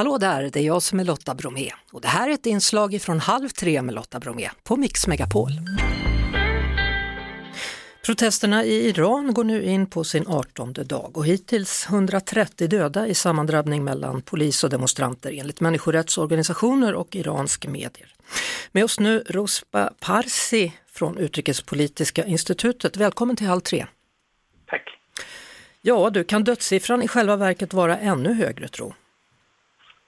Hallå där, det är jag som är Lotta Bromé och det här är ett inslag från Halv tre med Lotta Bromé på Mix Megapol. Protesterna i Iran går nu in på sin 18 dag och hittills 130 döda i sammandrabbning mellan polis och demonstranter enligt människorättsorganisationer och iransk medier. Med oss nu Rospa Parsi från Utrikespolitiska institutet. Välkommen till Halv tre. Tack. Ja, du kan dödssiffran i själva verket vara ännu högre tro?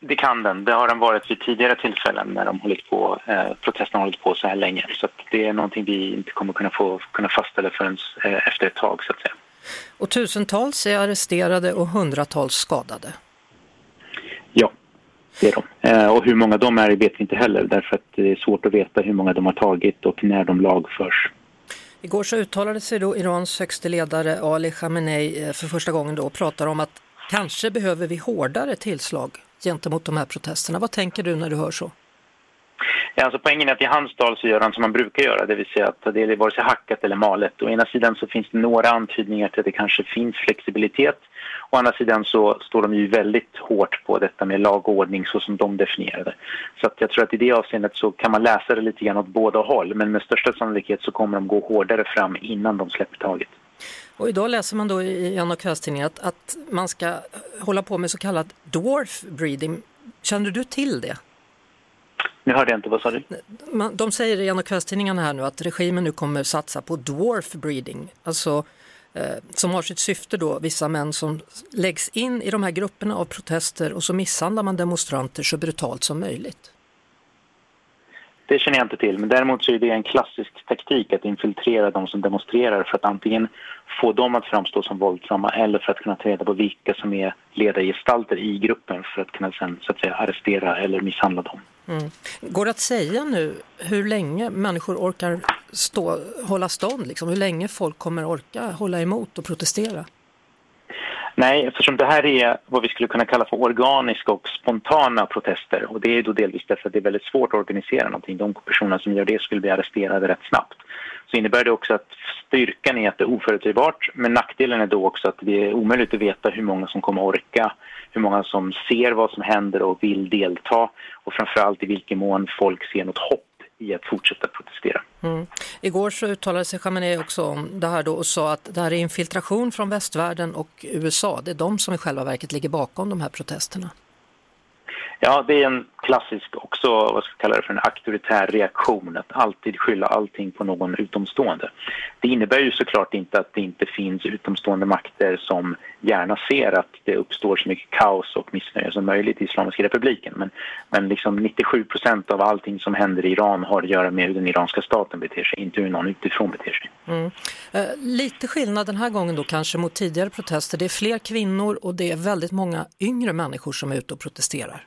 Det kan den. Det har den varit vid tidigare tillfällen när de hållit på, eh, protesterna har hållit på så här länge. Så det är någonting vi inte kommer kunna få kunna fastställa förrän eh, efter ett tag så att säga. Och tusentals är arresterade och hundratals skadade. Ja, det är de. Eh, och hur många de är vet vi inte heller därför att det är svårt att veta hur många de har tagit och när de lagförs. Igår så uttalade sig då Irans högste ledare Ali Khamenei eh, för första gången då och pratar om att kanske behöver vi hårdare tillslag gentemot de här protesterna. Vad tänker du när du hör så? Ja, alltså poängen är att i hans tal så gör han som man brukar göra, det vill säga att det är vare sig hackat eller malet. Å ena sidan så finns det några antydningar till att det kanske finns flexibilitet. Å andra sidan så står de ju väldigt hårt på detta med lag och ordning så som de definierar det. Så att jag tror att i det avseendet så kan man läsa det lite grann åt båda håll men med största sannolikhet så kommer de gå hårdare fram innan de släpper taget. Och idag läser man då i en av kvällstidningarna att, att man ska hålla på med så kallad dwarf breeding. Känner du till det? Nu hörde jag inte, vad sa du? De säger i en av kvällstidningarna här nu att regimen nu kommer satsa på dwarf breeding, alltså eh, som har sitt syfte då vissa män som läggs in i de här grupperna av protester och så misshandlar man demonstranter så brutalt som möjligt. Det känner jag inte till, men däremot så är det en klassisk taktik att infiltrera de som demonstrerar för att antingen få dem att framstå som våldsamma eller för att kunna ta reda på vilka som är ledargestalter i gruppen för att kunna sen så att säga arrestera eller misshandla dem. Mm. Går det att säga nu hur länge människor orkar stå, hålla stånd? Liksom? Hur länge folk kommer orka hålla emot och protestera? Nej, eftersom det här är vad vi skulle kunna kalla för organiska och spontana protester och det är då delvis därför att det är väldigt svårt att organisera någonting. De personer som gör det skulle bli arresterade rätt snabbt. Så innebär det också att styrkan är att det är oförutsägbart men nackdelen är då också att det är omöjligt att veta hur många som kommer orka, hur många som ser vad som händer och vill delta och framförallt i vilken mån folk ser något hopp i att fortsätta protestera. Mm. Igår så uttalade sig Khamenei också om det här då och sa att det här är infiltration från västvärlden och USA. Det är de som i själva verket ligger bakom de här protesterna. Ja, det är en klassisk också, vad ska jag kalla det för en auktoritär reaktion att alltid skylla allting på någon utomstående. Det innebär ju såklart inte att det inte finns utomstående makter som gärna ser att det uppstår så mycket kaos och missnöje som möjligt i Islamiska republiken. Men, men liksom 97 procent av allting som händer i Iran har att göra med hur den iranska staten beter sig, inte hur någon utifrån beter sig. Mm. Eh, lite skillnad den här gången då kanske mot tidigare protester. Det är fler kvinnor och det är väldigt många yngre människor som är ute och protesterar.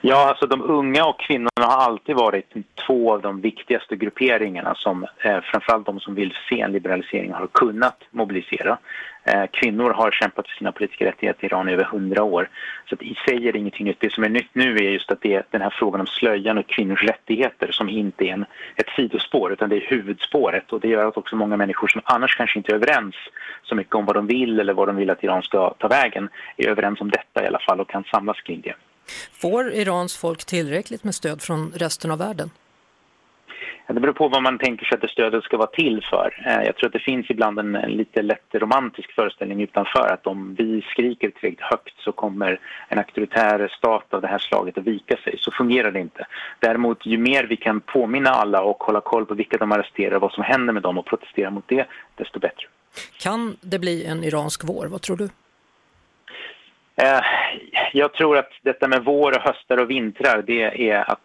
Ja, alltså de unga och kvinnorna har alltid varit två av de viktigaste grupperingarna som eh, framförallt de som vill se en liberalisering har kunnat mobilisera. Eh, kvinnor har kämpat för sina politiska rättigheter i Iran i över hundra år. Så att i sig är det ingenting nytt. Det som är nytt nu är just att det är den här frågan om slöjan och kvinnors rättigheter som inte är en, ett sidospår utan det är huvudspåret. Och det gör att också många människor som annars kanske inte är överens så mycket om vad de vill eller vad de vill att Iran ska ta vägen är överens om detta i alla fall och kan samlas kring det. Får Irans folk tillräckligt med stöd från resten av världen? Det beror på vad man tänker sig att det stödet ska vara till för. Eh, jag tror att det finns ibland en, lite lätt romantisk föreställning utanför att om vi skriker tillräckligt högt så kommer en auktoritär stat av det här slaget att vika sig. Så fungerar det inte. Däremot ju mer vi kan påminna alla och hålla koll på vilka de arresterar, vad som händer med dem och protestera mot det, desto bättre. Kan det bli en iransk vår? Vad tror du? Eh, jag tror att detta med vår, och höstar och vintrar det är att,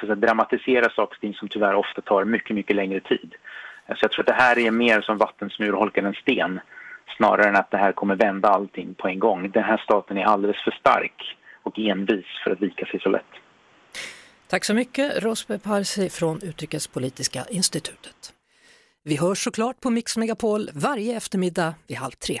så att dramatisera saker och ting som tyvärr ofta tar mycket, mycket längre tid. Eh, så jag tror att det här är mer som vatten som urholkar en sten snarare än att det här kommer vända allting på en gång. Den här staten är alldeles för stark och envis för att vika sig så lätt. Tack så mycket Rosbe Parsi från Utrikespolitiska institutet. Vi hörs såklart på Mix Megapol varje eftermiddag vid halv tre.